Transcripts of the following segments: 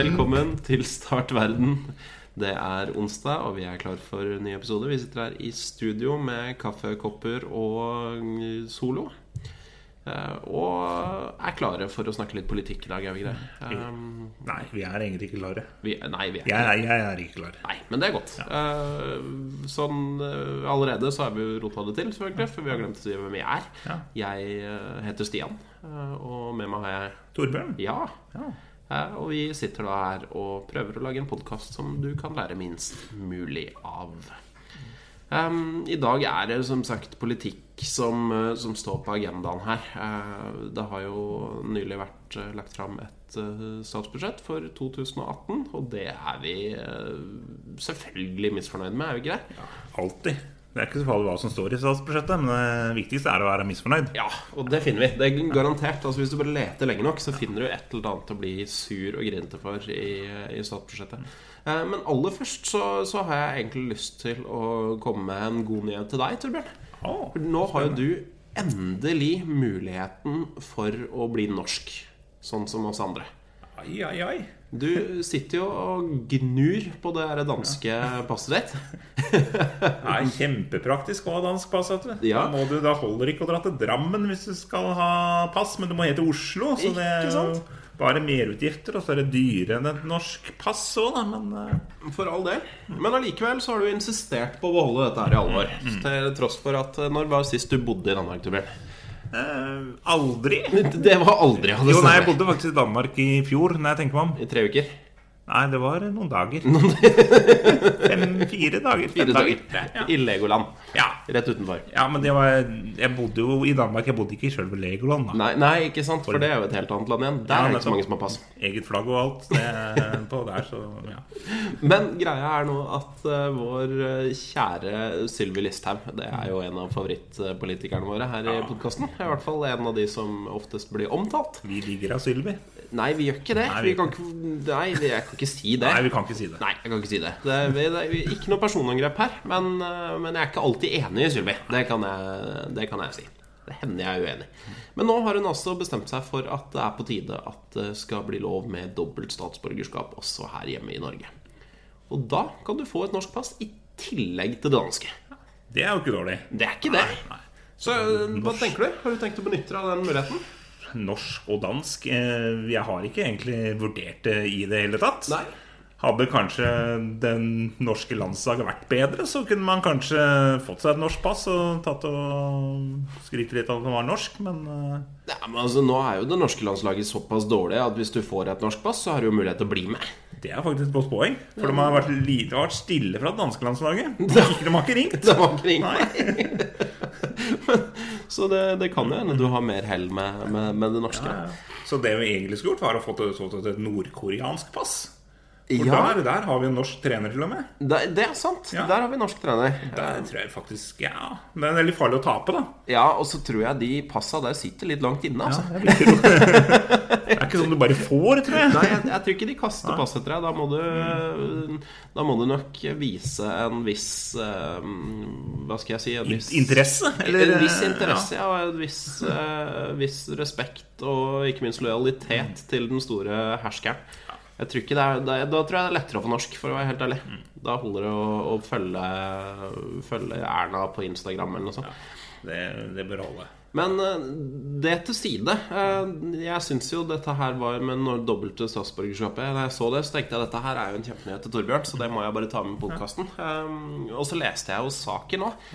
Velkommen til Start verden. Det er onsdag, og vi er klar for en ny episode. Vi sitter her i studio med kaffekopper og solo. Eh, Og er klare for å snakke litt politikk i dag, er vi ikke det? Um, Nei, vi er egentlig ikke klare. vi, nei, vi er Jeg, er- jeg er ikke klar. Nei, men det er godt. Eh, sånn uh, allerede så har vi rota det til, selvfølgelig, for vi har glemt å si hvem vi er. Ja. Jeg uh, heter Stian, og med meg har jeg Torbjørn? Ja. Ja. Eh, og vi sitter da her og prøver å lage en podkast som du kan lære minst mulig av. Um, I dag er det som sagt politikk som, eh, som står på agendaen her. Uh, det har jo nylig vært uh, lagt fram et uh, statsbudsjett for 2018, og det er vi selvfølgelig misfornøyd med, er vi ikke det? Alltid. Det er ikke så farlig hva som står i statsbudsjettet, men det viktigste er å være misfornøyd. Ja, og det finner vi. Det er garantert. Altså Hvis du bare leter lenge nok, så finner du et eller annet å bli sur og grinete for i, i statsbudsjettet. Eh, Men aller først så, så har jeg egentlig lyst til å komme med en god nyhet til deg, Torbjørn. For Nå har jo du endelig muligheten for å bli norsk, sånn som oss andre. ai, ai, ai. Du sitter jo og gnur på det her danske passet ditt. Det er kjempepraktisk å ha dansk pass. vet du. Ja. Da, må du, da holder ikke å dra til Drammen hvis du skal ha pass, men du må hete Oslo. Så det er jo sant? bare merutgifter, og så er det dyrere enn et norsk pass òg, da. Men uh... For all del. Men allikevel så har du insistert på å beholde dette her i alvor. Til tross for at eh, Når var sist du bodde i Danmark, Torbjørn? Eh, aldri. Det var aldri. Jo, nei, jeg bodde faktisk i Danmark i fjor, når jeg tenker meg om. I tre uker. Nei, det var noen dager. Fem-fire dager. Fem Fire dager. Ja. I Legoland. Ja. Rett utenfor. ja, men det var Jeg bodde jo i Danmark. Jeg bodde ikke i selve Legoland. da Nei, nei, ikke sant? For det er jo et helt annet land igjen. Der Ja, er det ikke så mange som har pass. Eget flagg og alt det på der, så ja. Men greia er nå at uh, vår eh, kjære Sylvi Listhaug Det er jo en av favorittpolitikerne våre her i podkasten. I hvert fall en av de som oftest blir omtalt. Vi ligger av Sylvi. Nei, vi gjør ikke det. Nei, Vi vi- kan ikke, nei, jeg kan ikke si det. Nei, vi kan ikke si det. Nei, jeg kan ikke si det. Det det er ikke noe personangrep her. Men, eh, men jeg er ikke alltid enig Sylvi. Det, kan jeg- det kan jeg si. Det hender jeg er uenig. Men nå har hun altså bestemt seg for at det er på tide at det skal bli lov med dobbelt statsborgerskap også her hjemme i Norge. Og da kan du få et norsk pass i tillegg til det danske. Det er jo ikke dårlig. Det er ikke det. Så eh, hva tenker du? Har du tenkt å benytte deg av den muligheten? Norsk og dansk eh, Jeg har ikke egentlig vurdert det i det hele tatt. Nei. Hadde kanskje den norske landslaget vært bedre, så kunne man kanskje fått seg et norsk pass og tatt og skrytt litt av at man var norsk, men eh, Ja, men altså, nå er jo det norske landslaget såpass dårlig at hvis du får et norsk pass, så har du jo mulighet til å bli med. det er faktisk et godt poeng. For de har vært, lite, har vært stille fra det danske landslaget. Ikke, de har ikke ringt. De har ikke Nei. Så det, det kan jo hende du har mer hell med, med, med det norske. Ja, ja. Så det vi egentlig skulle gjort, var å få et et nordkoreansk pass. For Ja, der, der har vi en norsk trener, til og med. det, det er sant. Ja. Der har vi en norsk trener. Der tror jeg faktisk Ja, det er veldig farlig å tape, da. Ja, og så tror jeg de passa der sitter litt langt inne, altså. Ja, det. Det er ikke sånn du bare får, tror jeg. Nei, jeg, jeg tror ikke de kaster pass etter deg. Da må du, da må du nok vise en viss uh, Hva skal jeg si? En viss, Interesse? Eller, en viss interesse, ja. Og en viss, uh, viss respekt og ikke minst lojalitet til den store herskeren. Jeg tror ikke det er, da, da tror jeg det er lettere å få norsk, for å være helt ærlig. Da holder det å, å følge, følge Erna på Instagram eller noe sånt. Det, det bør holde. Men eh, det til side. eh, Jeg syns jo dette her var med når dobbelte statsborgerskapet Da jeg så det, så tenkte jeg dette her er jo en kjempenyhet til Torbjørn, så det må jeg bare ta med i podkasten. Og så leste jeg jo saken òg,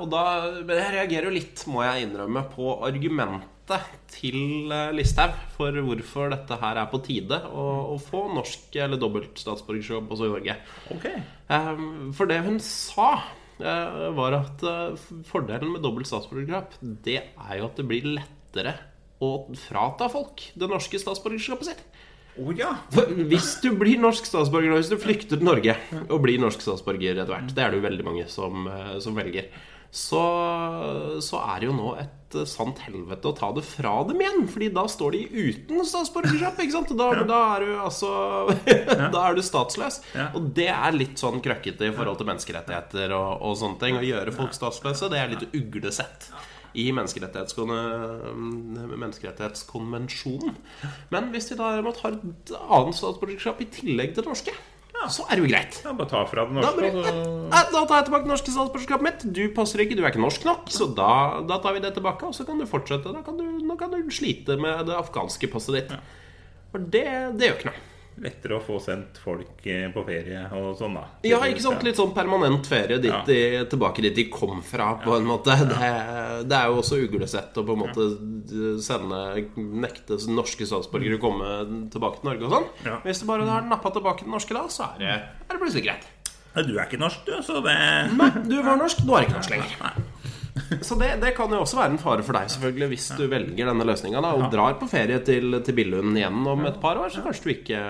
og da Men jeg reagerer jo litt, må jeg innrømme, på argumentet til eh, Listhaug for hvorfor dette her er på tide å, å få norsk eller dobbelt statsborgerskap også i Norge. Ok. Eh, For det hun sa, eh, var at eh, fordelen med dobbelt statsborgerskap, det er jo at det blir lettere å frata folk det norske statsborgerskapet sitt. Oh, ja. Hvis du blir norsk statsborger, hvis du flykter til Norge og blir norsk statsborger etter hvert, det er det jo veldig mange som, som velger, så, så er det jo nå et eh, sant helvete å ta det fra dem igjen. Fordi da står de uten statsborgerskap. ikke sant? Da, da er du altså Da er du statsløs. Og det er litt sånn krøkkete i forhold til menneskerettigheter og, og sånne ting. Å gjøre folk statsløse, det er litt uglesett i menneskerettighetskonvensjonen. Men hvis de derimot har et annet statsborgerskap i tillegg til det norske, så er det jo greit. Ja, bare ta fra det Da, bare, da, da tar jeg tilbake det norske statsborgerskapet mitt. Du passer ikke, du er ikke norsk nok. Så da, da tar vi det tilbake, og så kan du fortsette. Da kan du, nå kan du slite med det afghanske passet ditt. For det, det gjør ikke noe. Lettere å få sendt folk eh, på ferie og sånn, da. Ja, ikke sant? Litt sånn permanent ferie dit Ja. de, tilbake dit de kom fra, på en måte. Det, det er jo også uglesett å på en måte sende nekte norske statsborgere å komme tilbake til Norge og sånn. Ja. Hvis du bare har nappa tilbake den norske da, så er det, er det plutselig greit. Ja, Du er ikke norsk, du, så det Nei, du var norsk, du er ikke norsk lenger. Så det, det kan jo også være en fare for deg, selvfølgelig, hvis du velger denne løsninga og drar på ferie til, til Billund igjen om et par år, så kanskje du ikke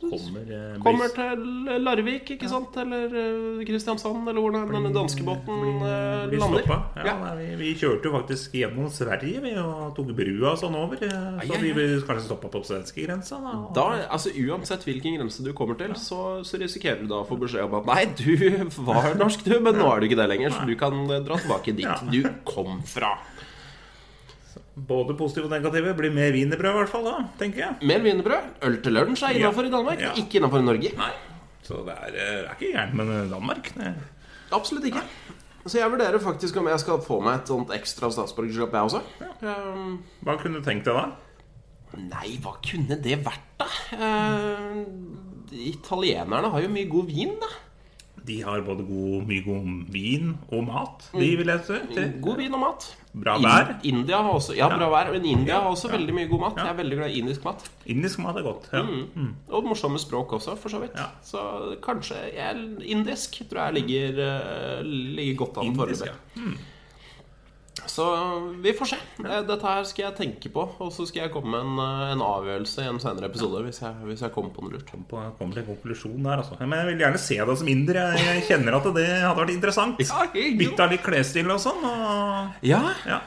kommer, eh, kommer til Larvik, ikke sant? Eller eh, Kristiansand, eller hvor den- danskebåten eh, lander. Ja, vi, vi kjørte jo faktisk gjennom Sverige vi, og tok brua sånn over. Så vi kanskje stoppa på svenskegrensa. Da. Da, altså Uansett hvilken grense du kommer til, så, så risikerer du da å få beskjed om at nei, du var norsk, du, men nå er du ikke det lenger, så du kan dra tilbake dit Ja. du kom fra. Både positive og negative. Blir mer wienerbrød, i hvert fall, da, tenker jeg. Mer wienerbrød. Øl til lunsj er innafor i Danmark, Ja. ikke innafor i Norge. Nei. Så det er, eh, er ikke gærent med Danmark. Nei. Absolutt ikke. Så jeg vurderer faktisk om jeg skal få meg et sånt ekstra statsborgerskap, jeg også. Um, Hva kunne du tenkt deg da? nei, hva kunne det vært, da? Uh, italienerne har jo mye god vin, da. De har både god, mye god vin og mat. De vil jeg si. Mm. God vin og mat. Bra In- vær. India har også Ja, bra vær. Men India har også Ja. veldig mye god mat. Ja. Jeg er veldig glad i indisk mat. Indisk mat er godt. Ja. Mm. Og morsomme språk også, for så vidt. Ja. Så kanskje jeg, indisk tror jeg ligger, eh, ligger godt an foreløpig. ja. Mm. Så vi får se. Eh, Dette her skal jeg tenke på, og så skal jeg komme med en, eh, en avgjørelse i en senere episode hvis jeg, hvis jeg kommer på noe lurt. På- Kommer til en konklusjon der, altså. Men jeg vil gjerne se deg som inder. Jeg, jeg kjenner at det hadde vært interessant. Bytta litt klesstil og sånn. Og... Ja, Ja.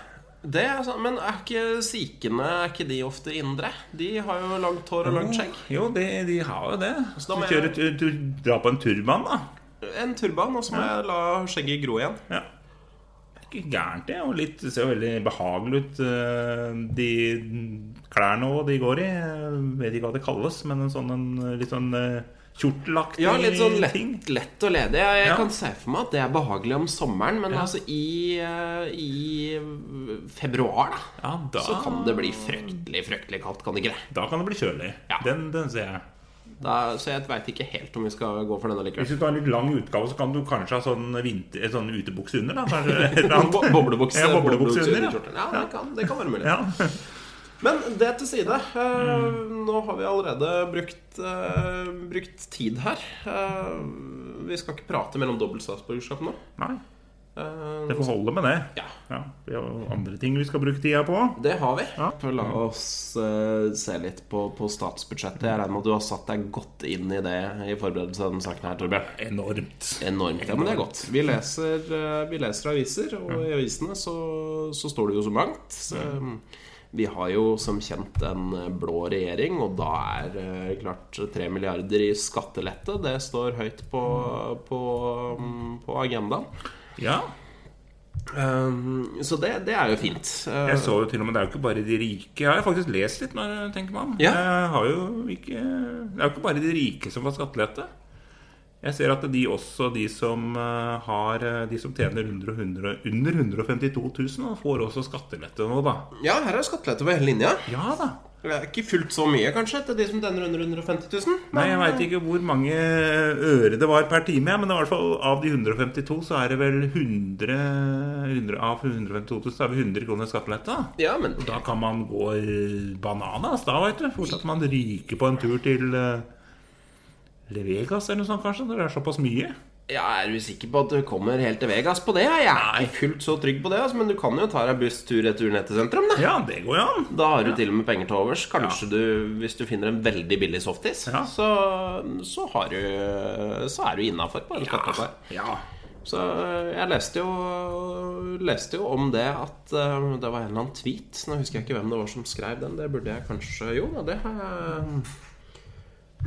det er sånn. Men er ikke sikene Er ikke de ofte indre? De har jo langt hår og langt skjegg. Jo, de, de har jo det. Så da du jeg- dra på en turban, da. En turban, og så må jeg la skjegget gro igjen. Ja. Ikke gærent, det. Og litt, ser jo veldig behagelig ut. eh, De klærne òg de går i. Jeg vet ikke hva det kalles, men en sånn en, litt sånn kjortelaktig kjortelaktig Ja, litt sånn ting. lett, lett og ledig. Jeg, jeg Ja. kan se for meg at det er behagelig om sommeren, men Ja. altså i, eh, i februar, da, Ja, da, så kan det bli fryktelig, fryktelig kaldt, kan det ikke det? Da kan det bli kjølig. Ja. Den, den ser jeg. Da, så jeg veit ikke helt om vi skal gå for denne likevel. Hvis du tar en litt lang utgave, så kan du kanskje ha sånn, vinter, sånn utebukse under. da Boblebukse Ja, boblebukse under, ja. Ja, det kan, det kan være mulig. Ja. Men det til side. Mm. Nå har vi allerede brukt, uh, brukt tid her. Uh, vi skal ikke prate mer om dobbelt nå. Nei, Eh, det får holde med det. ja. Ja, Vi har andre ting vi skal bruke tida på. Det har vi. Ja. La oss uh, se litt på, på statsbudsjettet. Jeg regner med at du har satt deg godt inn i det i forberedelse av denne saken her, Torbjørn. Enormt. Enormt. Ja, men det er godt. Vi leser, uh, vi leser aviser, og i avisene så, så står det jo så mangt. Så, eh, vi har jo som kjent en eh, blå regjering, og da er uh, klart tre milliarder i skattelette. Det står høyt på, på, um, på agendaen. Ja. Um, så det, det er jo fint. Uh, Jeg så jo til og med Det er jo ikke bare de rike. Jeg har jo faktisk lest litt, når jeg tenker meg om. Ja. Jeg har jo ikke, det er jo ikke bare de rike som får skattelette. Jeg ser at de også, de som eh, har eh, De som tjener under, og 100, under 152 000, får også skattelette nå, da. ja, her er skattelette over hele linja. Ja da. Det er ikke fullt så mye, kanskje, til de som tjener under 150 000. Nei, jeg veit ikke hvor mange øre det var per time, men i hvert fall av de 152 så er det vel 100, 100 Av 152 000 så er vi 100 kroner skattelette. Ja, men Da kan man gå bananas, da, veit du. Fort at man ryker på en tur til Levegas eller noe sånt, kanskje. Når det er såpass mye. Ja, er du sikker på at du kommer helt til Vegas på det? Jeg er ikke fullt så trygg på det, altså, men du kan jo ta deg buss tur-retur ned til sentrum. Da Ja, det går jo an. Da har du til og med penger til overs. Kanskje du, hvis du finner en veldig billig softis, Ja. så, så, har du, så er du innafor. Ja. Så øh, jeg leste jo, leste jo om det at øh, det var en eller annen tweet. Nå husker jeg ikke hvem det var som skrev den. Det burde jeg kanskje Jo, det har jeg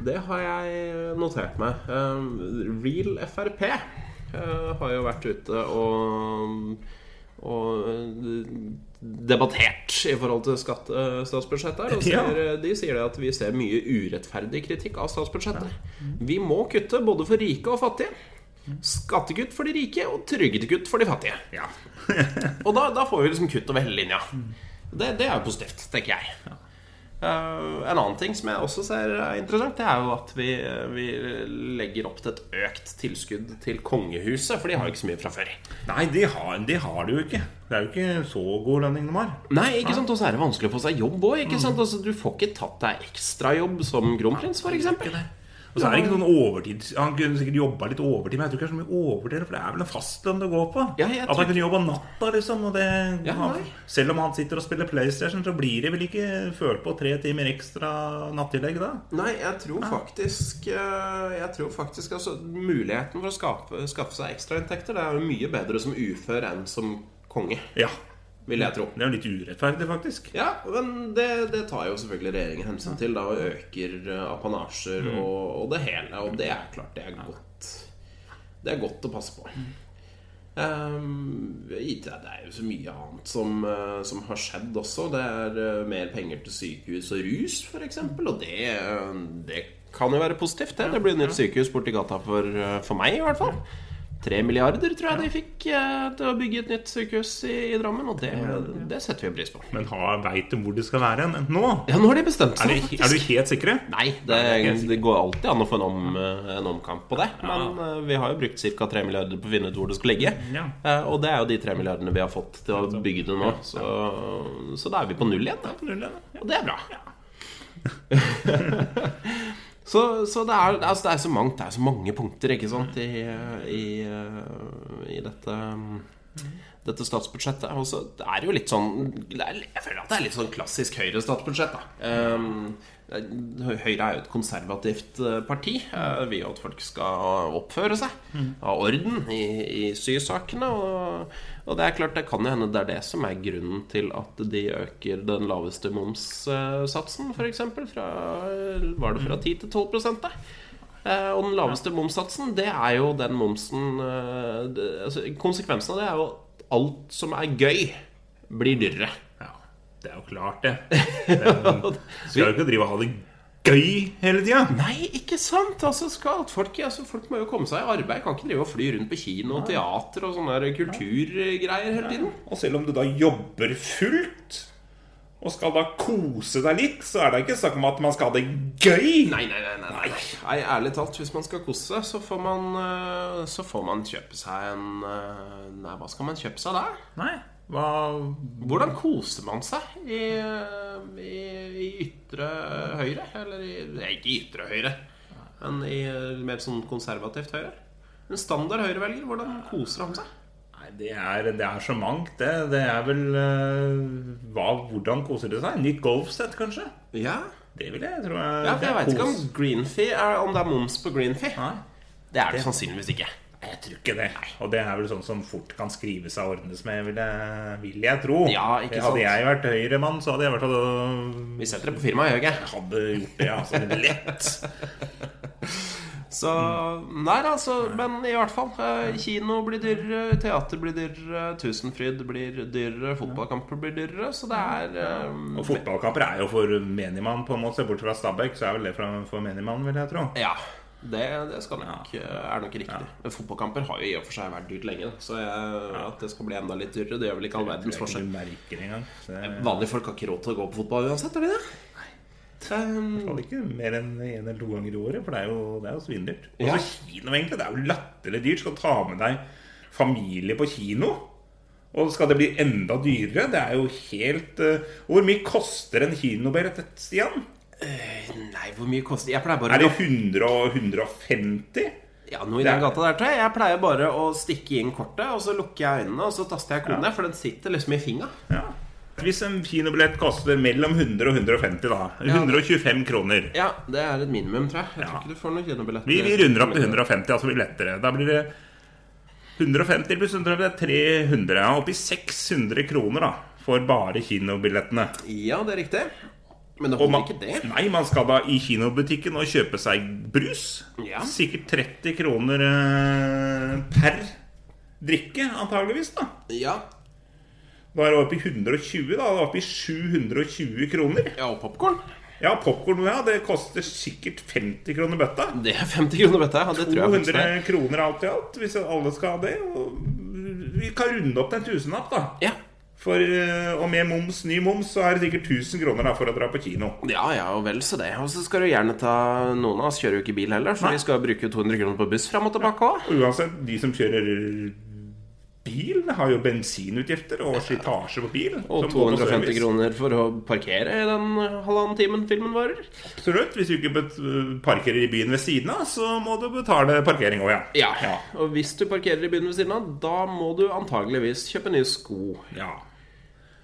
Det har jeg notert meg. Um, Real Frp uh, har jo vært ute og og eh, debattert i forhold til skattestatsbudsjettet statsbudsjettet. Og ser, Ja. De sier det at vi ser mye urettferdig kritikk av statsbudsjettet. Vi må kutte både for rike og fattige. Skattekutt for de rike og trygdekutt for de fattige. Ja. Og da, da får vi liksom kutt over hele linja. Det, det er jo positivt, tenker jeg. Eh, en annen ting som jeg også ser er interessant, det er jo at vi, vi legger opp til et økt tilskudd til kongehuset. For de har jo ikke så mye fra før. Nei, de har, de har det jo ikke. Det er jo ikke så god lønning de har. Nei, ikke sant, Og så er det vanskelig å få seg jobb òg. Altså, du får ikke tatt deg ekstrajobb som kronprins, f.eks. Og så er det ikke noen overtid Han kunne sikkert jobba litt overtid, men jeg tror ikke det er så mye overtid. For det er vel en fastlønn det går på. Ja, At han kunne jobba natta, liksom. Det, Ja, han, selv om han sitter og spiller PlayStation, så blir det vel ikke følt på tre timer ekstra nattillegg da? Nei, jeg tror faktisk eh, Jeg tror faktisk altså, Muligheten for å skaffe, skaffe seg ekstrainntekter Det er jo mye bedre som ufør enn som konge, Ja. Vil jeg tro. Det er jo litt urettferdig, faktisk. Ja, men det, det tar jo selvfølgelig regjeringen hensyn til da og øker apanasjer mm. og, og det hele. Og det er klart det er godt Det er godt å passe på. Um, det er jo så mye annet som, eh, som har skjedd også. Det er eh, mer penger til sykehus og rus, f.eks. Og det, eh, det kan jo være positivt. Det, det blir nytt sykehus borti gata for, eh, for meg, i hvert fall. Tre milliarder tror jeg de fikk eh, til å bygge et nytt sykehus i, i Drammen. Og det, det setter vi pris på. Men veit de hvor det skal være hen nå? Ja, nå har de bestemt Er, seg. faktisk. er du helt sikre? Nei, det, det går alltid an å få en, om, en omkamp på det. Men eh, vi har jo brukt ca. 3 milliarder på å finne ut hvor det skal ligge. Ja. Eh, Og det er jo de 3 milliardene vi har fått til å bygge det nå. Så, så da er vi på null igjen. Da. Og det er bra. Så, så det, er, altså det er så mangt. Det er så mange punkter ikke sant i, i, i dette dette statsbudsjettet. Og så er det jo litt sånn Jeg føler at det er litt sånn klassisk Høyre-statsbudsjett. da um, Høyre er jo et konservativt eh, parti. Vi vil jo at folk skal oppføre seg. Ha orden i, i sysakene. Og, og det er klart, det kan jo hende det er det som er grunnen til at de øker den laveste momssatsen, f.eks. Fra Var det fra 10 til 12 da? Eh, Og den laveste momssatsen, det er jo den momsen eh, altså, Konsekvensen av det er jo alt som er gøy, blir dyrere. Ja, det er jo klart, det. Men skal jo ikke drive og ha det gøy hele tida. Nei, ikke sant? Altså, skal folk, altså, folk må jo komme seg i arbeid. Kan ikke drive og fly rundt på kino og teater og sånne kulturgreier hele tiden. Og selv om du da jobber fullt og skal da kose deg litt, så er det ikke snakk om at man skal ha det gøy. Nei, nei, nei, nei, nei. nei Ærlig talt, hvis man skal kose seg, så får man, eh, så får man kjøpe seg en eh, Nei, hva skal man kjøpe seg da? Nei, hva Hvordan koser man seg i, i, i ytre høyre? Eller i, ikke i ytre høyre, men i mer sånn konservativt høyre? En standard høyrevelger, hvordan koser han seg? Nei, det er, det er så mangt, det. Det er vel uh, hva, Hvordan koser det seg? Nytt golfsett, kanskje? Ja, Det vil jeg, tror jeg. ja for jeg veit ikke om greenfee er, om det er moms på greenfee. Nei, Det er det sannsynligvis ikke. jeg tror ikke det. Og det er vel sånn som fort kan skrives og ordnes med, vil jeg, vil jeg tro. Ja, ikke sant. Hadde jeg vært Høyre-mann, så hadde jeg vært Vi setter det på firmaet, gjør vi ikke? hadde gjort det, altså. Lett. Så Nei, altså, men i hvert fall. eh, Kino blir dyrere, teater blir dyrere, Tusenfryd blir dyrere, fotballkamper blir dyrere. Så det er eh, Og fotballkamper er jo for menigmann, på en måte. Bort fra Stabæk, så er vel det for menigmann, vil jeg tro. Ja, det, det nok, er nok riktig. Men Fotballkamper har jo i og for seg vært dyrt lenge. Så jeg, at det skal bli enda litt dyrere, det gjør vel ikke all verdens forskjell. Vanlige folk har ikke råd til å gå på fotball uansett, er de det? Um, er ikke mer enn én eller to ganger i året, for det er jo, det er jo svindyrt. Og Ja. så kino, egentlig. Det er jo latterlig dyrt. Skal ta med deg familie på kino? Og skal det bli enda dyrere? Det er jo helt uh, Hvor mye koster en kinobillett, Stian? nei, hvor mye koster Jeg pleier bare Er det å 100 og 150? Ja, noe i den gata der, tror jeg. Jeg pleier bare å stikke inn kortet, og så lukker jeg øynene, og så taster jeg koden, for den sitter liksom i fingra. Ja. Hvis en kinobillett koster mellom 100 og 150, da. 125 kroner. Ja, det er et minimum, tror jeg. Jeg tror ikke du får noen kinobillett. Vi, vi runder opp til 150, altså blir det lettere. Da blir det 150 pluss 100 det er 300. Ja, oppi 600 kroner da for bare kinobillettene. Ja, det er riktig. Men det holder man, ikke det. nei, man skal da i kinobutikken og kjøpe seg brus. Ja. Sikkert 30 kroner eh, per drikke, antageligvis. da Ja. Da er det oppe i 120, da. Det er oppe i 720 kroner. Ja, og popkorn. Ja, popkorn ja, det koster sikkert 50 kroner bøtta. Det er 50 kroner bøtta. Ja, det tror jeg 200 er. kroner alt i alt, hvis alle skal ha det. Vi kan runde opp til en tusenlapp, da. Ja. For, eh, og med moms, ny moms, så er det sikkert 1000 kroner da, for å dra på kino. Ja, ja, og vel så det. Og så skal du gjerne ta Noen av oss kjører jo ikke bil heller, så Nei. vi skal bruke 200 kroner på buss fram og tilbake òg. Ja, uansett, de som kjører bil, har jo bensinutgifter og slitasje på bilen. Og som går på 250 kroner for å parkere i den halvannen timen filmen varer. Absolutt. Hvis du ikke parkerer i byen ved siden av, så må du betale parkering òg, ja. Ja. Og hvis du parkerer i byen ved siden av, da må du antageligvis kjøpe nye sko ja.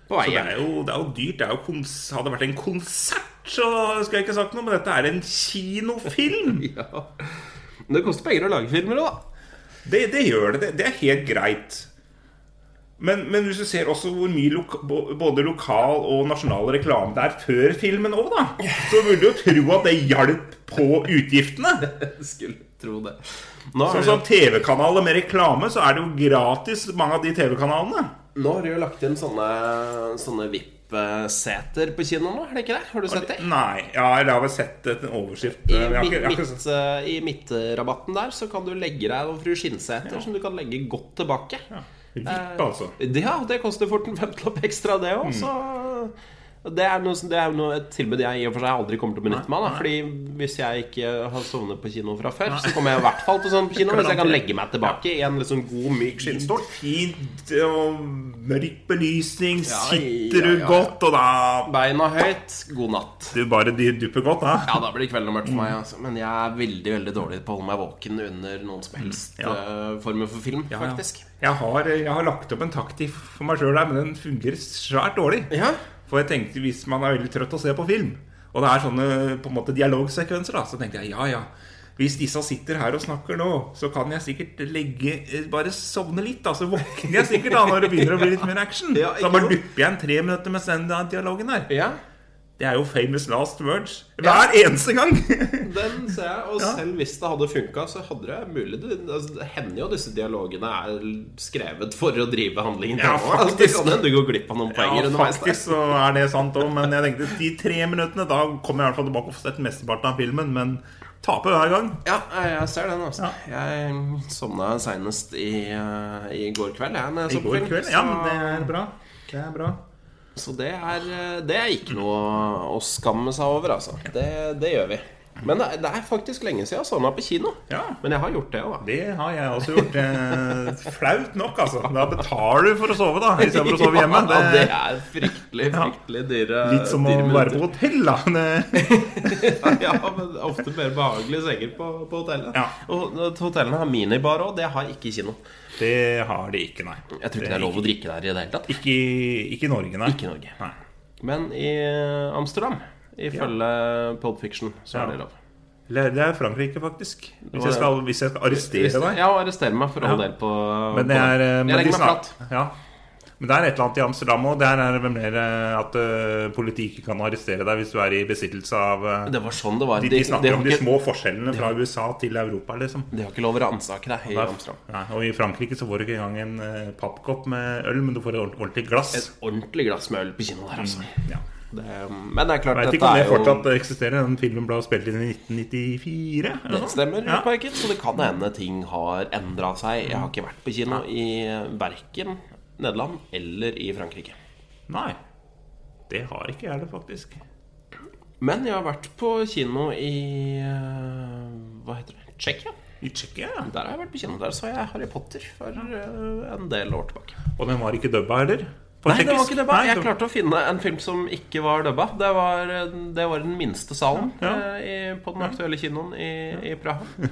på Så det er jo, det er jo dyrt. Det er jo hadde det vært en konsert, så skulle jeg ikke sagt noe, men dette er en kinofilm. Ja. Men det koster penger å lage filmer òg, da. Det, det gjør det. det. Det er helt greit. Men, men hvis du ser også hvor mye loka, både lokal og nasjonal reklame det er før filmen òg, da, så burde du jo tro at det hjalp på utgiftene. Skulle tro det. Nå Sånn som TV-kanaler med reklame, så er det jo gratis, mange av de TV-kanalene. nå har de jo lagt inn sånne, sånne VIP-seter på kino nå, er det ikke det? Har du sett det? Nei, ja, jeg har vel sett et- en overskrift. I, midt, eh, I midtrabatten der så kan du legge deg noen fru skinnseter som du kan legge godt tilbake. Vipp, altså. Ja, det koster fort en femtelopp ekstra, det òg. Så det er, noe, det er noe, et tilbud jeg i og for seg aldri kommer til å benytte meg av. Fordi hvis jeg ikke har sovnet på kino fra før, så kommer jeg i hvert fall til sånn på kino hvis jeg kan legge meg tilbake i en liksom god, myk skinnstol. Fint og mørk belysning. Ja, Sitter ja, du ja, du godt, og da Beina høyt, god natt. Du bare dupper godt, da. Ja, da blir kvelden mørk for meg. Altså. Men jeg er veldig veldig dårlig på å holde meg våken under noen som helst Ja. eh, former for film, faktisk. Jeg har, jeg har lagt opp en taktikk for meg sjøl der, men den fungerer svært dårlig. Ja. For jeg tenkte hvis man er veldig trøtt å se på film, og det er sånne på en måte dialogsekvenser, da, så tenkte jeg ja, ja. Hvis disse sitter her og snakker nå, så kan jeg sikkert legge eh, Bare sovne litt, da. Så våkner jeg sikkert da når det begynner å bli litt mer action. Ja, så bare dupper jeg en tre minutter med den dialogen der. ja. Det er jo famous last words. Hver eneste gang! Den ser jeg, og Ja. selv hvis det hadde funka, så hadde det mulig det, altså, det hender jo disse dialogene er skrevet for å drive handlingen Ja, faktisk Altså, det kan hende du går glipp av noen Ja, poenger der. faktisk så er det sant òg, men jeg tenkte de tre minuttene, da kommer jeg i hvert fall tilbake og får sett mesteparten av filmen, men taper hver gang. Ja, jeg ser den. altså Jeg sovna seinest i, eh, i går kveld. Jeg, I går kveld. Ja, men det er bra. Det er bra. Så det er, eh, det er ikke noe å skamme seg over, altså. Det, det gjør vi. Men det er, det er faktisk lenge siden jeg så meg på kino. Ja. Men jeg har gjort det òg, da. Det har jeg også gjort. Eh, flaut nok, altså. Da betaler du for å sove, da, istedenfor å sove hjemme. Ja, det Det er fryktelig, fryktelig dyre litt som å være på hotell, da. Det, ja, men ofte mer behagelige senger på, på hotellet. Ja. Og hotellene har minibar òg. Det har ikke kino. det har de ikke, nei. Jeg tror ikke det er lov å drikke der i det hele tatt. Ikke, i Norge, nei. Ikke Norge. Nei. Men i Amsterdam, ifølge Pulp Fiction, så Ja. er det lov. Eller det er Frankrike, faktisk. Hvis jeg skal, hvis jeg skal arrestere deg. Ja, og arrestere meg for all Ja. del på Men det er eh, men Jeg de legger meg snak- Ja. Men det er et eller annet i Amsterdam òg. Der er det mer eh, at uh, politiet ikke kan arrestere deg hvis du er i besittelse av uh, Det var sånn det var. de, de snakker har om de små forskjellene fra USA til Europa, liksom. de har ikke lov å ransake deg i Amsterdam. Nei, og i Frankrike så får du ikke engang en uh, pappkopp med øl, men du får et ordentlig glass. Et ordentlig glass med øl på kino der, altså. Ja. Det, men det er klart, Jeg vet ikke om det fortsatt jo eksisterer. Den filmen ble spilt inn i 1994. eller Det stemmer, Ja. Så det kan hende ting har endra seg. Jeg har ikke vært på kino i verken Nederland eller i Frankrike. Nei. Det har ikke jeg det, faktisk. Men jeg har vært på kino i eh, Hva heter det? Tsjekkia. I Tsjekkia, ja. Der har jeg vært på kino. Der så jeg Harry Potter for eh, en del år tilbake. Og den var ikke dubba heller? På Nei, det var ikke dubba. Nei, Jeg klarte å finne en film som ikke var dubba. Det var, det var den minste salen Ja. eh, i, på den aktuelle kinoen i, i Praha.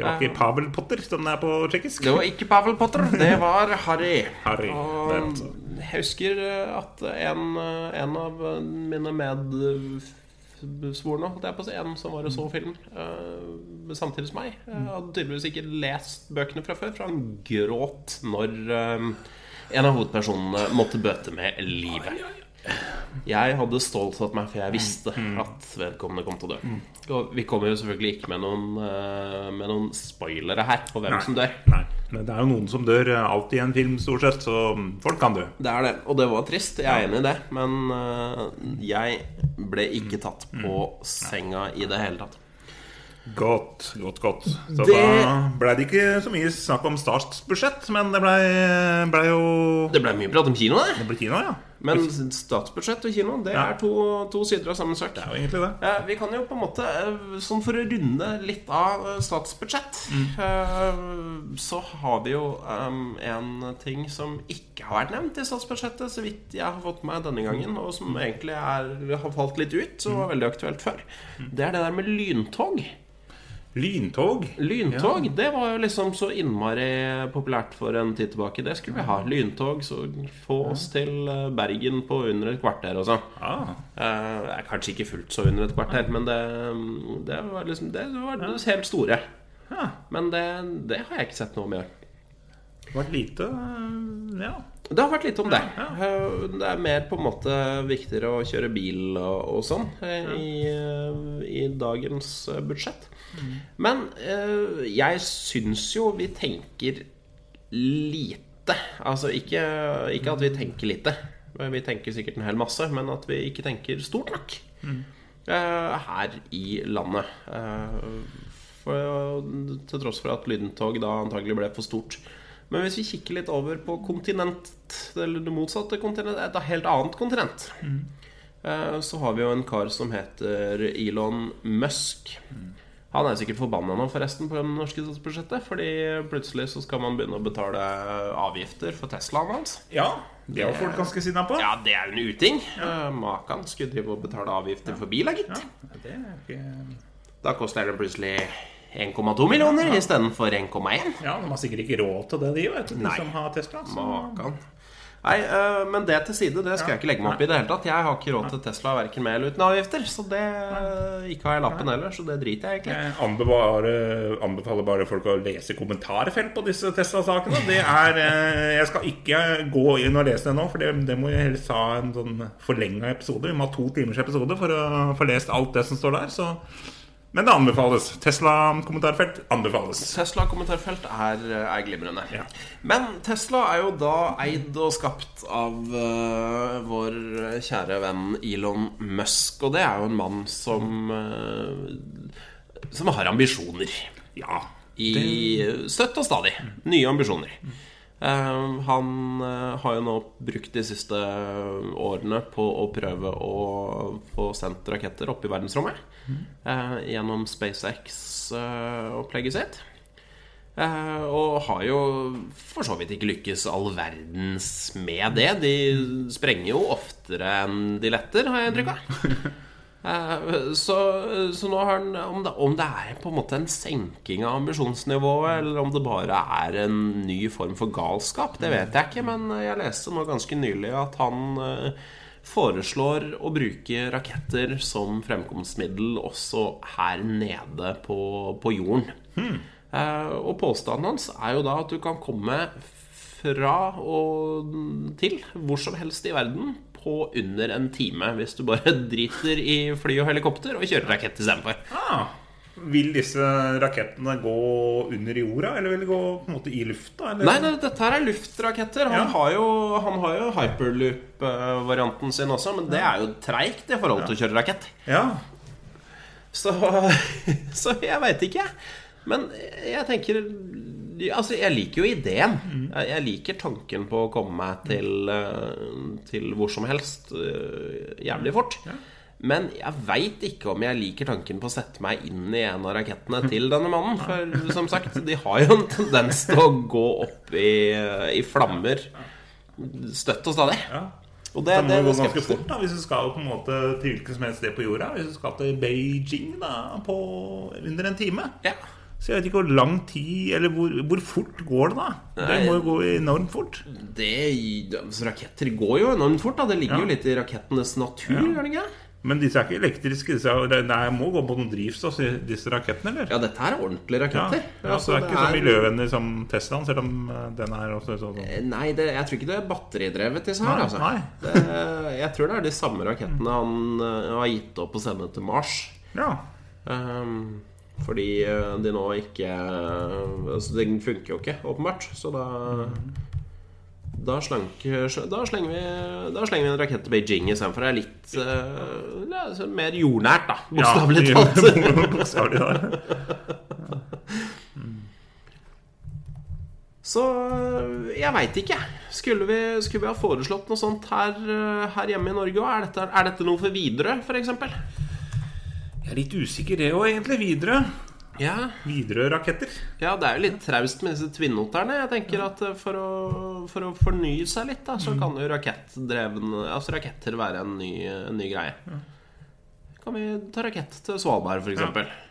Det var ikke Pavel Potter som det er på tsjekkisk? Det var ikke Pavel Potter, det var Harry. Harry, Og altså. jeg husker eh, at en, eh, en av mine medsvorne, holdt jeg på å si, en som var og så film eh, samtidig som meg, eh, hadde tydeligvis ikke lest bøkene fra før, for han gråt når en av hovedpersonene måtte bøte med livet. Jeg hadde stålsatt meg, for jeg visste at vedkommende kom til å dø. Og vi kommer jo selvfølgelig ikke med noen, eh, med noen spoilere her på hvem Nei. som dør. Nei. Men det er jo noen som dør alltid i en film, stort sett, så folk kan dø. Det er det, og det var trist. Jeg er enig i det. Men øh, jeg ble ikke tatt på senga i det hele tatt. Godt, godt, godt. Så Det- da ble det ikke så mye snakk om statsbudsjett, men det ble, ble jo Det ble mye prat om kino, det. Det ble kino, ja. Men statsbudsjett og kino, det er to, to sider av samme sak. Det er jo egentlig det. Vi kan jo på en måte, eh, sånn for å runde litt av eh, statsbudsjett eh, Så har vi jo um, en ting som ikke har vært nevnt i statsbudsjettet, så vidt jeg har fått med denne gangen, og som egentlig er, har falt litt ut, som var veldig aktuelt før. Det er det der med lyntog. Lyntog. Lyntog, det var jo liksom så innmari populært for en tid tilbake. Det skulle vi ha. Lyntog, så få oss til eh, Bergen på under et kvarter og sånn. Ah, Eh, kanskje ikke fullt så under et kvarter, men det, det var liksom Det var det helt store. ja. Men det, det har jeg ikke sett noe om i år. Det var lite øh, Ja. Det har vært litt om det. Ja, ja. Det er mer på en måte viktigere å kjøre bil og, og sånn eh, i, eh, i dagens eh, budsjett. Men eh, jeg syns jo vi tenker lite. Altså ikke, ikke at vi tenker lite. Vi tenker sikkert en hel masse, men at vi ikke tenker stort nok eh, her i landet. Eh, for, til tross for at lyntog da antagelig ble for stort. Men hvis vi kikker litt over på kontinent, eller det motsatte kontinent, et helt annet kontinent, mm. så har vi jo en kar som heter Elon Musk. Han er sikkert forbanna nå, forresten, på det norske statsbudsjettet. Fordi plutselig så skal man begynne å betale avgifter for Teslaen hans. ja. Det var folk ganske sinna på. Ja, det er jo en uting. Ja. Makan skulle drive og betale avgifter for bil, gitt. Ja, det er ikke Da koster det plutselig 1,2 millioner istedenfor 1,1. Ja, de har sikkert ikke råd til det, de, vet du, de Nei. som har Tesla. Så. Makan. Nei, øh, men det til side, det skal jeg ikke legge meg opp i det hele tatt. Jeg har ikke råd til Tesla verken med eller uten avgifter. Så det Ikke har jeg lappen heller, så det driter jeg egentlig. Jeg anbefaler, anbefaler bare folk å lese kommentarfelt på disse Tesla-sakene. Det er eh, Jeg skal ikke gå inn og lese det nå, for det, det må jeg helst ha en sånn forlenga episode. Vi må ha to timers episode for å få lest alt det som står der. Så. Men det anbefales. Tesla-kommentarfelt anbefales. Tesla-kommentarfelt er, er glimrende. Ja. Men Tesla er jo da eid og skapt av uh, vår kjære venn Elon Musk. Og det er jo en mann som uh, Som har ambisjoner. Ja. I støtt og stadig. Nye ambisjoner. Eh, han eh, har jo nå brukt de siste årene på å prøve å få sendt raketter opp i verdensrommet. Mm. gjennom SpaceX-opplegget sitt. Eh, og har jo for så vidt ikke lykkes all verdens med det. De sprenger jo oftere enn de letter, har jeg inntrykk av. Eh, Så, så nå har han om det, om det er på en måte en senking av ambisjonsnivået, eller om det bare er en ny form for galskap, det vet jeg ikke. Men jeg leste nå ganske nylig at han eh, foreslår å bruke raketter som fremkomstmiddel også her nede på, på jorden. Hmm. Og påstanden hans er jo da at du kan komme fra og til hvor som helst i verden på under en time hvis du bare driter i fly og helikopter og kjører rakett istedenfor. Ah, vil disse rakettene gå under jorda, eller vil de gå på en måte i lufta? Eller? Nei, nei, dette her er luftraketter. Han Ja. har jo, han har jo hyperloop-varianten sin også, men det er jo treigt i forhold til å kjøre rakett. Ja. Så, så jeg veit ikke. Men jeg tenker Altså, jeg liker jo ideen. Jeg jeg liker tanken på å komme meg til, eh, til hvor som helst eh, jævlig fort. Men jeg veit ikke om jeg liker tanken på å sette meg inn i en av rakettene til denne mannen. For som sagt, de har jo en tendens til å gå opp i, i flammer støtt og stadig. ja. Og det, Det må det, jo gå ganske fort da Hvis du skal på en måte til hvilket som helst sted på jorda. Hvis du skal til Beijing da på under en time. Ja. Så jeg vet ikke hvor lang tid Eller hvor, hvor fort går det da? Det må jo gå enormt fort. Det, altså, raketter går jo enormt fort. da Det ligger Ja. jo litt i rakettenes natur. gjør det ikke? Men disse er ikke elektriske. Disse er, det er- må gå på noe drivstoff, disse rakettene, eller? Ja, dette er ordentlige Ja, raketter. ja, så det er ikke så miljøvennlig som Teslaen, selv om eh, den er også sånn Eh, Nei, det, jeg tror ikke det er batteridrevet, disse her. Nei, altså. nei. Det, jeg tror det er de samme rakettene han eh, har gitt opp å sende til Mars. Ja. Um, Fordi eh, de nå ikke Altså, den funker jo ikke, åpenbart. Så da da, slank, da, slenger vi, da slenger vi en rakett til Beijing istedenfor. Det er litt uh, mer jordnært, da. Bokstavelig Ja, talt. Bokstavelig. Så jeg veit ikke. Skulle vi, skulle vi ha foreslått noe sånt her, her hjemme i Norge òg? Er, er dette noe for Widerøe, f.eks.? Jeg er litt usikker, det òg, egentlig. Widerøe. Ja. Widerøe-raketter. ja, det er jo litt traust med disse tvinnoterne. Jeg tenker at øh, for å, for å fornye seg litt, da, så kan jo Altså raketter være en ny, en ny greie. Kan vi ta rakett til Svalbard, f.eks.?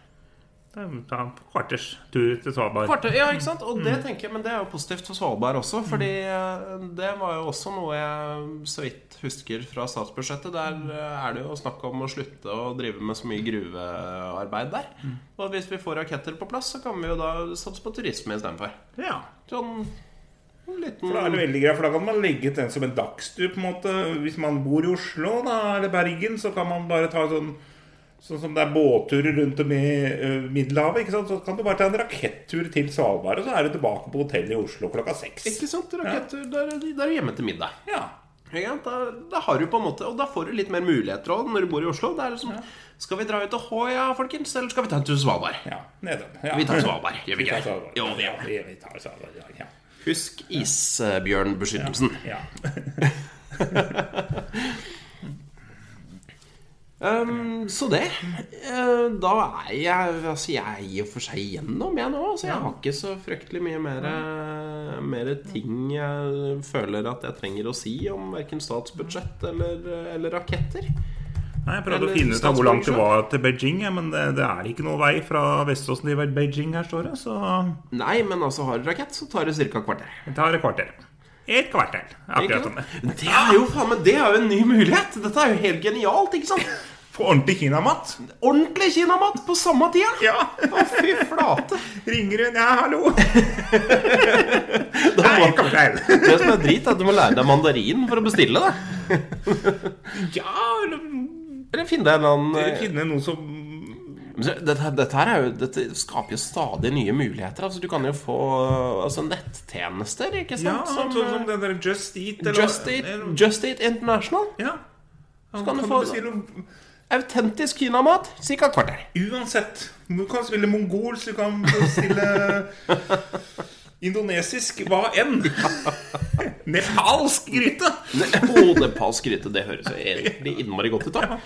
Det er Ta en kvarters tur til Svalbard. Kvarter, ja, ikke sant? Og det tenker jeg, Men det er jo positivt for Svalbard også. Fordi eh, det var jo også noe jeg så vidt husker fra statsbudsjettet. Der eh, er det jo snakk om å slutte å drive med så mye gruvearbeid der. Og hvis vi får raketter på plass, så kan vi jo da satse på turisme istedenfor. Ja. Sånn en liten For da er det veldig greit, for da kan man legge den som en dagstur. på en måte Hvis man bor i Oslo da, eller Bergen, så kan man bare ta sånn Sånn som det er båtturer rundt om i eh, Middelhavet. Så kan du bare ta en rakettur til Svalbard, og så er du tilbake på hotellet i Oslo klokka seks. Ikke sant? Rakettur, da er da er du hjemme til middag. Ja. Da, da har du på en måte Og da får du litt mer muligheter også når du bor i Oslo. Det er liksom Skal vi dra ut og Håja, folkens? Eller skal vi ta en tur til Svalbard? ja. Ja. Vi tar Svalbard, gjør vi ikke? Svalbard. Jo, vi Ja, gjør det. vi, vi tar Svalbard, ja, ja. Husk isbjørnbeskyttelsen. ja. Um, så det. Uh, da er jeg Altså, jeg er i og for seg igjennom, jeg nå. Så jeg har ikke så fryktelig mye mer, mer ting jeg føler at jeg trenger å si om verken statsbudsjett eller, eller raketter. Nei, Jeg prøvde å finne ut av hvor langt det var til Beijing, men det, det er ikke noe vei fra Veståsen til Beijing her, står det. Så Nei, men altså, har du rakett, så tar det ca. kvarter. det tar et kvarter. Et kvarter. Akkurat som det. Det er jo faen meg Det er jo en ny mulighet! Dette er jo helt genialt, ikke sant? Få ordentlig kinamat. Ordentlig kinamat på samme tida! Ja. Å, fy flate! Ringer hun? Ja, hallo. Nei, feil. det som er drit, er at du må lære deg mandarin for å bestille det. Ja, eller Eller finne deg en eller annen finne noe som dette, dette jo Dette skaper jo stadig nye muligheter. Altså, du kan jo få altså, nettjenester, ikke sant? Ja, Som, som den der Just Eat eller Just Eat, eller- Just Eat International. Ja. kan kan du få- Autentisk kinamat, ca. kvarter. Uansett. Du kan spille mongolsk, du kan spille indonesisk, hva enn. Nepalsk gryte. oh, nepalsk gryte, det høres egentlig innmari godt ut. da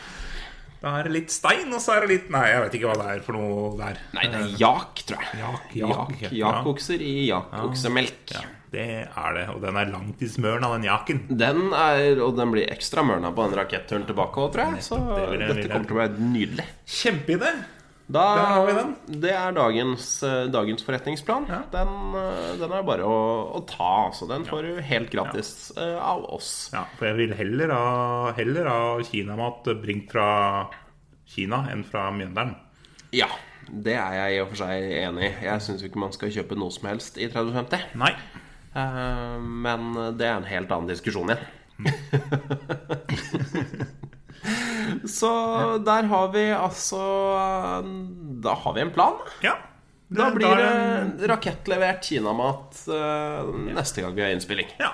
Da er det litt stein, og så er det litt Nei, jeg vet ikke hva det er for noe der. Nei, det er jak, tror jeg. Jak, Jak, jak, jak, i jakoksemelk. Ja, det er det. Og den er langt i smøren av den jaken. Den er, og den blir ekstra mørna på den raketturen tilbake òg, tror jeg. Så det vil jeg- dette kommer til å være nydelig. Kjempeidé. Da, Der har vi den. Det er dagens, eh, dagens forretningsplan. Ja. Den, eh, den er bare å, å ta. Altså. Den får du helt gratis eh, av oss. Ja, for jeg vil heller ha, heller ha kinamat bringt fra Kina enn fra Mjøndalen. Ja, det er jeg i og for seg enig i. Jeg syns ikke man skal kjøpe noe som helst i 3050. Nei. Eh, men det er en helt annen diskusjon igjen. Så der har vi altså Da har vi en plan. Ja. Da blir det- det rakettlevert kinamat eh, neste gang vi har innspilling. Ja.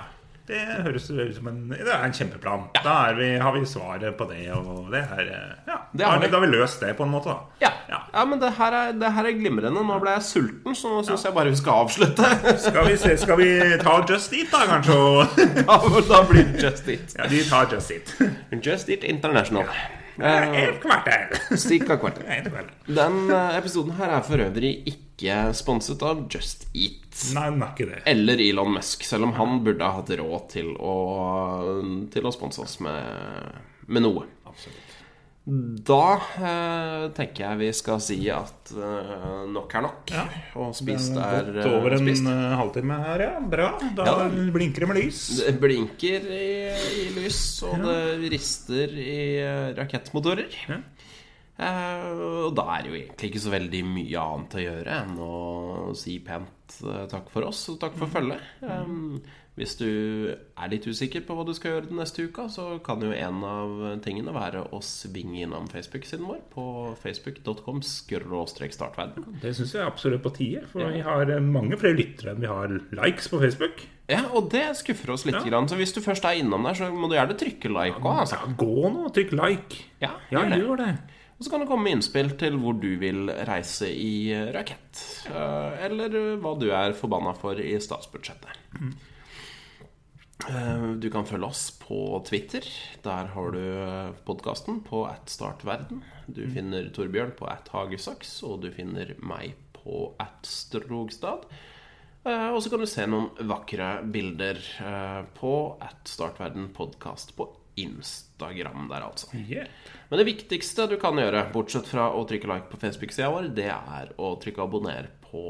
Det høres ut som en Det er en kjempeplan. Da er vi, har vi svaret på det, og det er eh, Ja, Det da har vi, da har vi løst det på en måte, da. Ja, Ja. ja men det her, er, det her er glimrende. Nå ble jeg sulten, så nå syns jeg bare vi skal avslutte. Skal vi, se, skal vi ta Just Eat, da, kanskje? Ja, for da blir det Just Eat. Ja, vi tar Just Eat. Just Eat International. Eh, Et kvarter. Cirka kvarter. Den eh, episoden her er for øvrig ikke sponset av Just Eat. Nei, den er ikke det. Eller Elon Musk, selv om han burde ha hatt råd til å, til å sponse oss med, med noe. Absolutt. Da eh, tenker jeg vi skal si at eh, nok er nok. Ja. Og spist er Godt eh, over en spist. eh, halvtime her, ja. Bra. Da Ja. blinker det med lys. Det blinker i, i lys, og det rister i rakettmotorer rakettmotorer. Ja. Eh, og da er det jo egentlig ikke så veldig mye annet å gjøre enn å si pent eh, takk for oss og takk for følget. Um, hvis du er litt usikker på hva du skal gjøre den neste uka, så kan jo en av tingene være å svinge innom Facebook-siden vår på facebook.com startverden. Det syns jeg er absolutt på tide, for vi har mange flere lyttere enn vi har likes på Facebook. Ja, og det skuffer oss litt. Ja. Grann. Så hvis du først er innom der, så må du gjerne trykke like òg. Altså. Ja, gå nå og trykk like. Ja, Ja, gjør det. gjør det. Og så kan det komme med innspill til hvor du vil reise i rakett. Eh, Eller hva du er forbanna for i statsbudsjettet. Eh, Du kan følge oss på Twitter. Der har du podkasten på at startverden. Du finner Torbjørn på at hagesaks, og du finner meg på at strogstad. Eh, Og så kan du se noen vakre bilder eh, på at startverden podkast på Instagram der, altså. Yeah. Men det viktigste du kan gjøre, bortsett fra å trykke like på Facebook-sida vår, det er å trykke abonner på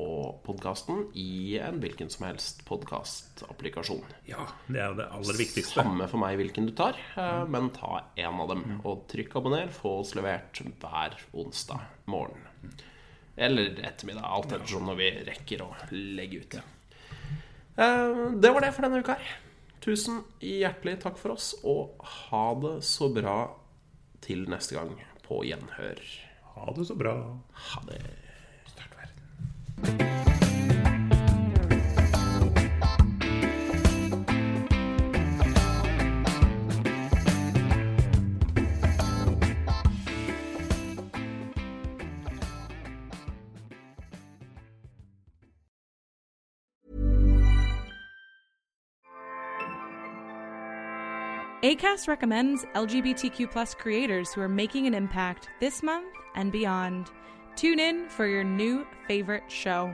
podkasten i en hvilken som helst podkastapplikasjon. Ja, det er det aller viktigste. Samme for meg hvilken du tar, eh, men ta en av dem. Og trykk abonner, få oss levert hver onsdag morgen. Eller ettermiddag, alt ettersom når vi rekker å legge ut. Eh, Det var det for denne uka her. Tusen hjertelig takk for oss, og ha det så bra til neste gang på gjenhør. Ha det så bra. Ha det. ACAST recommends LGBTQ plus creators who are making an impact this month and beyond. Tune in for your new favorite show.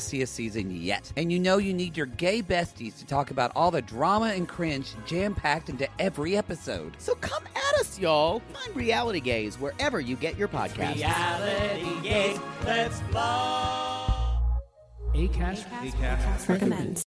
messiest season yet. And you know you need your gay besties to talk about all the drama and cringe jam packed into every episode. So come at us, y'all. Find Reality Gaze wherever you get your podcasts. Reality Gaze, let's blow. Acast, recommends.